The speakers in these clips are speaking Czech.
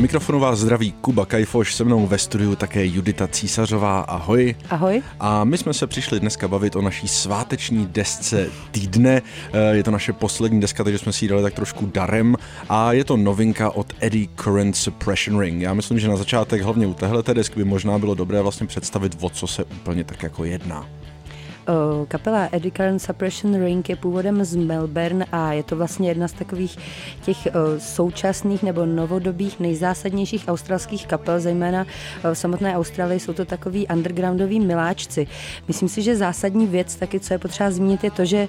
mikrofonu vás zdraví Kuba Kajfoš, se mnou ve studiu také Judita Císařová. Ahoj. Ahoj. A my jsme se přišli dneska bavit o naší sváteční desce týdne. Eh, je to naše poslední deska, takže jsme si ji dali tak trošku darem. A je to novinka od Eddie Current Suppression Ring. Já myslím, že na začátek hlavně u téhle desky by možná bylo dobré vlastně představit, o co se úplně tak jako jedná. Kapela Eddie Current Suppression Ring je původem z Melbourne a je to vlastně jedna z takových těch současných nebo novodobých nejzásadnějších australských kapel, zejména v samotné Austrálii jsou to takový undergroundoví miláčci. Myslím si, že zásadní věc taky, co je potřeba zmínit, je to, že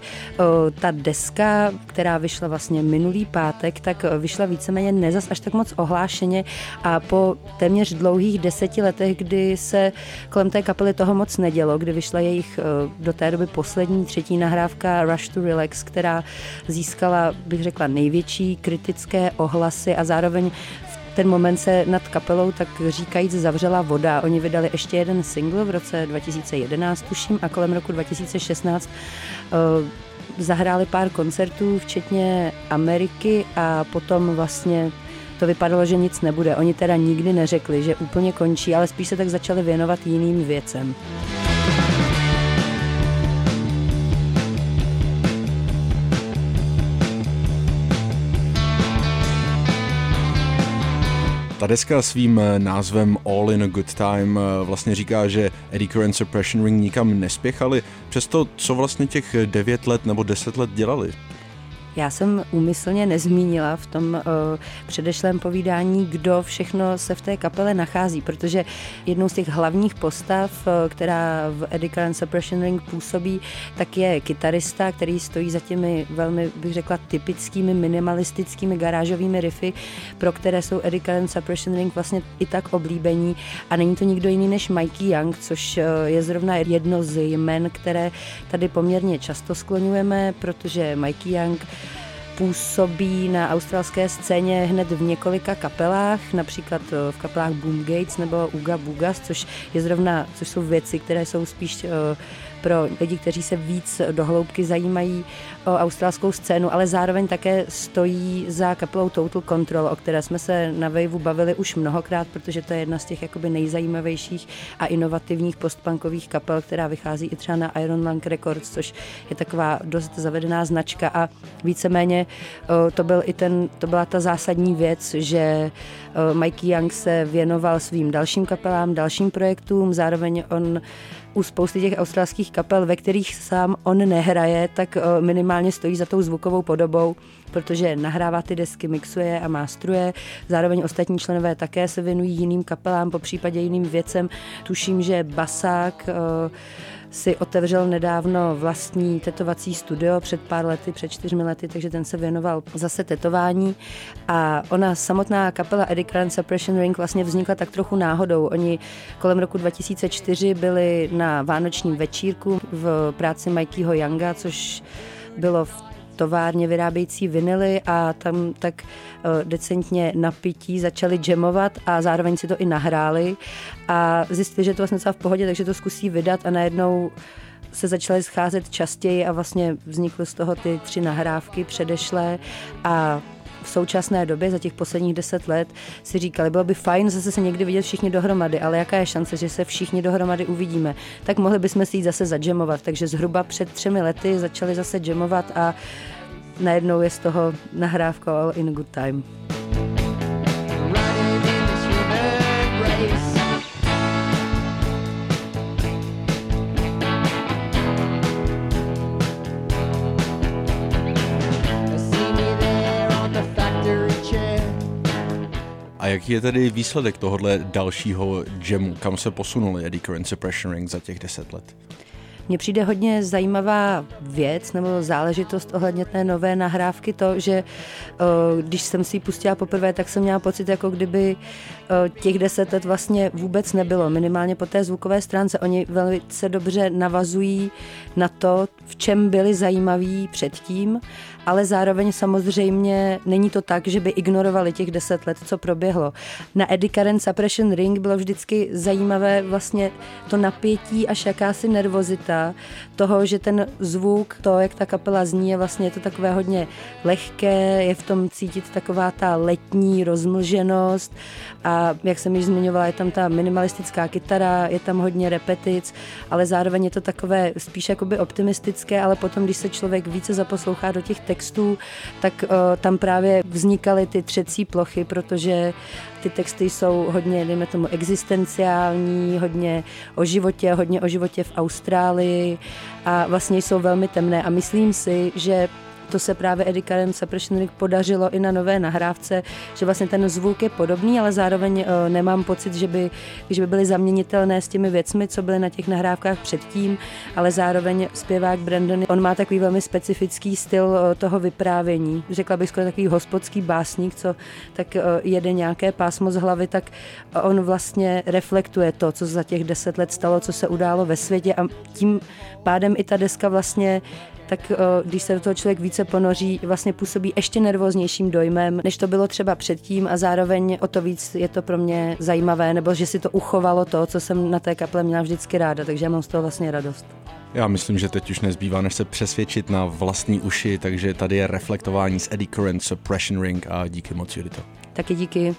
ta deska, která vyšla vlastně minulý pátek, tak vyšla víceméně nezas až tak moc ohlášeně a po téměř dlouhých deseti letech, kdy se kolem té kapely toho moc nedělo, kdy vyšla jejich do té doby poslední třetí nahrávka Rush to Relax, která získala, bych řekla, největší kritické ohlasy a zároveň v ten moment se nad kapelou tak říkajíc zavřela voda. Oni vydali ještě jeden single v roce 2011, tuším, a kolem roku 2016 uh, zahráli pár koncertů, včetně Ameriky a potom vlastně to vypadalo, že nic nebude. Oni teda nikdy neřekli, že úplně končí, ale spíš se tak začali věnovat jiným věcem. Ta deska svým eh, názvem All in a Good Time eh, vlastně říká, že Eddie Current Suppression Ring nikam nespěchali. Přesto, co vlastně těch 9 let nebo 10 let dělali? Já jsem úmyslně nezmínila v tom uh, předešlém povídání, kdo všechno se v té kapele nachází, protože jednou z těch hlavních postav, uh, která v Eddie Current Suppression Ring působí, tak je kytarista, který stojí za těmi velmi, bych řekla, typickými minimalistickými garážovými riffy, pro které jsou Eddie Current Suppression Ring vlastně i tak oblíbení. A není to nikdo jiný než Mikey Young, což uh, je zrovna jedno z jmen, které tady poměrně často skloňujeme, protože Mikey Young působí na australské scéně hned v několika kapelách, například eh, v kapelách Boom Gates nebo Uga Bugas, což je zrovna, což jsou věci, které jsou spíš eh, pro lidi, kteří se víc dohloubky zajímají o australskou scénu, ale zároveň také stojí za kapelou Total Control, o které jsme se na Waveu bavili už mnohokrát, protože to je jedna z těch jakoby nejzajímavějších a inovativních postpunkových kapel, která vychází i třeba na Iron Lung Records, což je taková dost zavedená značka a víceméně to, byl i ten, to byla ta zásadní věc, že Mikey Young se věnoval svým dalším kapelám, dalším projektům, zároveň on u spousty těch australských kapel, ve kterých sám on nehraje, tak eh, minimálně stojí za tou zvukovou podobou, protože nahrává ty desky, mixuje a mástruje. Zároveň ostatní členové také se věnují jiným kapelám, po případě jiným věcem. Tuším, že Basák eh, si otevřel nedávno vlastní tetovací studio před pár lety, před čtyřmi lety, takže ten se věnoval zase tetování a ona samotná kapela Eddie Current Suppression Ring vlastně vznikla tak trochu náhodou. Oni kolem roku 2004 byli na vánočním večírku v práci Mikeyho Younga, což bylo v továrně vyrábějící vinily a tam tak uh, decentně napití začali jamovat a zároveň si to i nahráli. A zjistili, že to vlastně celá v pohodě, takže to zkusí vydat a najednou se začaly scházet častěji a vlastně vznikly z toho ty tři nahrávky předešlé a v současné době, za těch posledních deset let, si říkali, bylo by fajn zase se někdy vidět všichni dohromady, ale jaká je šance, že se všichni dohromady uvidíme, tak mohli bychom si jít zase zadžemovat. Takže zhruba před třemi lety začali zase jamovat a najednou je z toho nahrávka All in Good Time. Jaký je tedy výsledek tohohle dalšího jamu? Kam se posunuli Eddie Current Suppression Ring za těch deset let? Mně přijde hodně zajímavá věc nebo záležitost ohledně té nové nahrávky to, že když jsem si ji pustila poprvé, tak jsem měla pocit, jako kdyby těch deset let vlastně vůbec nebylo. Minimálně po té zvukové stránce. Oni velice dobře navazují na to, v čem byli zajímaví předtím ale zároveň samozřejmě není to tak, že by ignorovali těch deset let, co proběhlo. Na Eddie Current Suppression Ring bylo vždycky zajímavé vlastně to napětí až jakási nervozita toho, že ten zvuk, to, jak ta kapela zní, je vlastně to takové hodně lehké, je v tom cítit taková ta letní rozmlženost a jak jsem již zmiňovala, je tam ta minimalistická kytara, je tam hodně repetic, ale zároveň je to takové spíš jakoby optimistické, ale potom, když se člověk více zaposlouchá do těch textů, tak uh, tam právě vznikaly ty třecí plochy, protože ty texty jsou hodně, dejme tomu, existenciální, hodně o životě, hodně o životě v Austrálii a vlastně jsou velmi temné. A myslím si, že to se právě Eddie Karen Suppression podařilo i na nové nahrávce, že vlastně ten zvuk je podobný, ale zároveň uh, nemám pocit, že by, že by byly zaměnitelné s těmi věcmi, co byly na těch nahrávkách předtím, ale zároveň zpěvák Brandon, on má takový velmi specifický styl uh, toho vyprávění. Řekla bych skoro takový hospodský básník, co tak uh, jede nějaké pásmo z hlavy, tak on vlastně reflektuje to, co za těch deset let stalo, co se událo ve světě a tím pádem i ta deska vlastně tak když se do toho člověk více ponoří, vlastně působí ještě nervóznějším dojmem, než to bylo třeba předtím a zároveň o to víc je to pro mě zajímavé, nebo že si to uchovalo to, co jsem na té kaple měla vždycky ráda, takže já mám z toho vlastně radost. Já myslím, že teď už nezbývá, než se přesvědčit na vlastní uši, takže tady je reflektování z Eddie Current Suppression Ring a díky moc, Judito. Taky díky.